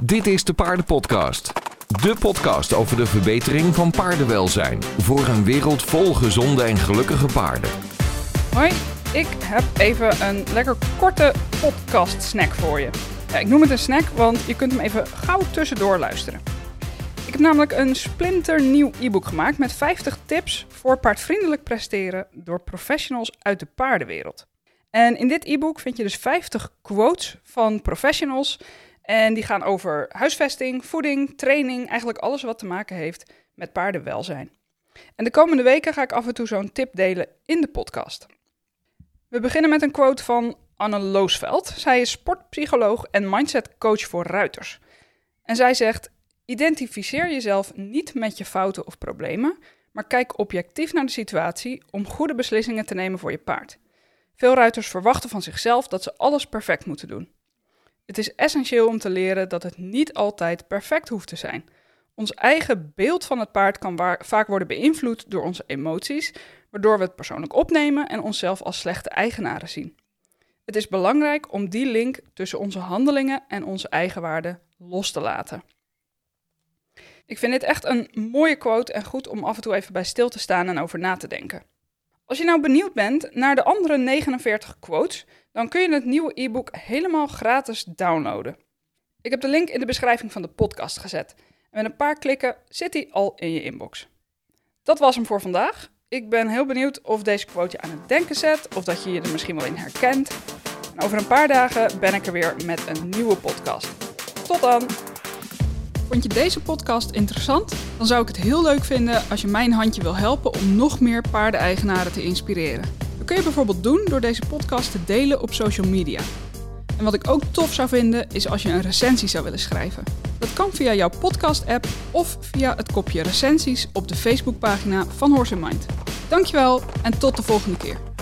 Dit is de Paardenpodcast. De podcast over de verbetering van paardenwelzijn. Voor een wereld vol gezonde en gelukkige paarden. Hoi, ik heb even een lekker korte podcast snack voor je. Ja, ik noem het een snack, want je kunt hem even gauw tussendoor luisteren. Ik heb namelijk een splinternieuw e-book gemaakt met 50 tips voor paardvriendelijk presteren door professionals uit de paardenwereld. En in dit e-book vind je dus 50 quotes van professionals. En die gaan over huisvesting, voeding, training, eigenlijk alles wat te maken heeft met paardenwelzijn. En de komende weken ga ik af en toe zo'n tip delen in de podcast. We beginnen met een quote van Anne Loosveld. Zij is sportpsycholoog en mindsetcoach voor ruiters. En zij zegt: Identificeer jezelf niet met je fouten of problemen, maar kijk objectief naar de situatie om goede beslissingen te nemen voor je paard. Veel ruiters verwachten van zichzelf dat ze alles perfect moeten doen. Het is essentieel om te leren dat het niet altijd perfect hoeft te zijn. Ons eigen beeld van het paard kan vaak worden beïnvloed door onze emoties, waardoor we het persoonlijk opnemen en onszelf als slechte eigenaren zien. Het is belangrijk om die link tussen onze handelingen en onze eigenwaarde los te laten. Ik vind dit echt een mooie quote en goed om af en toe even bij stil te staan en over na te denken. Als je nou benieuwd bent naar de andere 49 quotes, dan kun je het nieuwe e-book helemaal gratis downloaden. Ik heb de link in de beschrijving van de podcast gezet. En met een paar klikken zit hij al in je inbox. Dat was hem voor vandaag. Ik ben heel benieuwd of deze quote je aan het denken zet, of dat je je er misschien wel in herkent. En over een paar dagen ben ik er weer met een nieuwe podcast. Tot dan! Vond je deze podcast interessant? Dan zou ik het heel leuk vinden als je mijn handje wil helpen om nog meer paardeneigenaren te inspireren. Dat kun je bijvoorbeeld doen door deze podcast te delen op social media. En wat ik ook tof zou vinden is als je een recensie zou willen schrijven. Dat kan via jouw podcast-app of via het kopje recensies op de Facebookpagina van Horse Mind. Dankjewel en tot de volgende keer.